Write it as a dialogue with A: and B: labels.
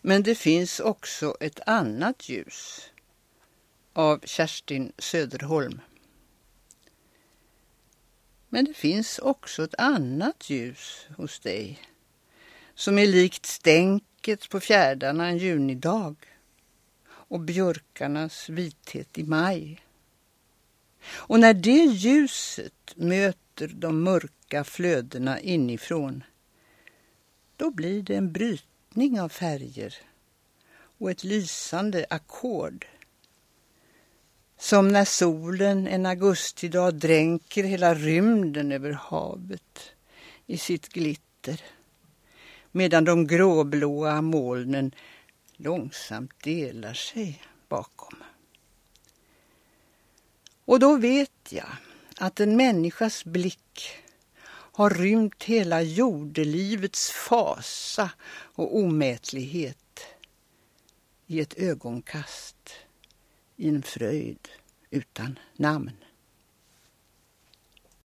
A: Men det finns också ett annat ljus av Kerstin Söderholm. Men det finns också ett annat ljus hos dig som är likt stänket på fjärdarna en junidag och björkarnas vithet i maj. Och när det ljuset möter de mörka flödena inifrån, då blir det en brytning av färger och ett lysande ackord. Som när solen en augustidag dränker hela rymden över havet i sitt glitter medan de gråblåa molnen långsamt delar sig bakom. Och då vet jag att en människas blick har rymt hela jordelivets fasa och omätlighet i ett ögonkast, i en fröjd utan namn.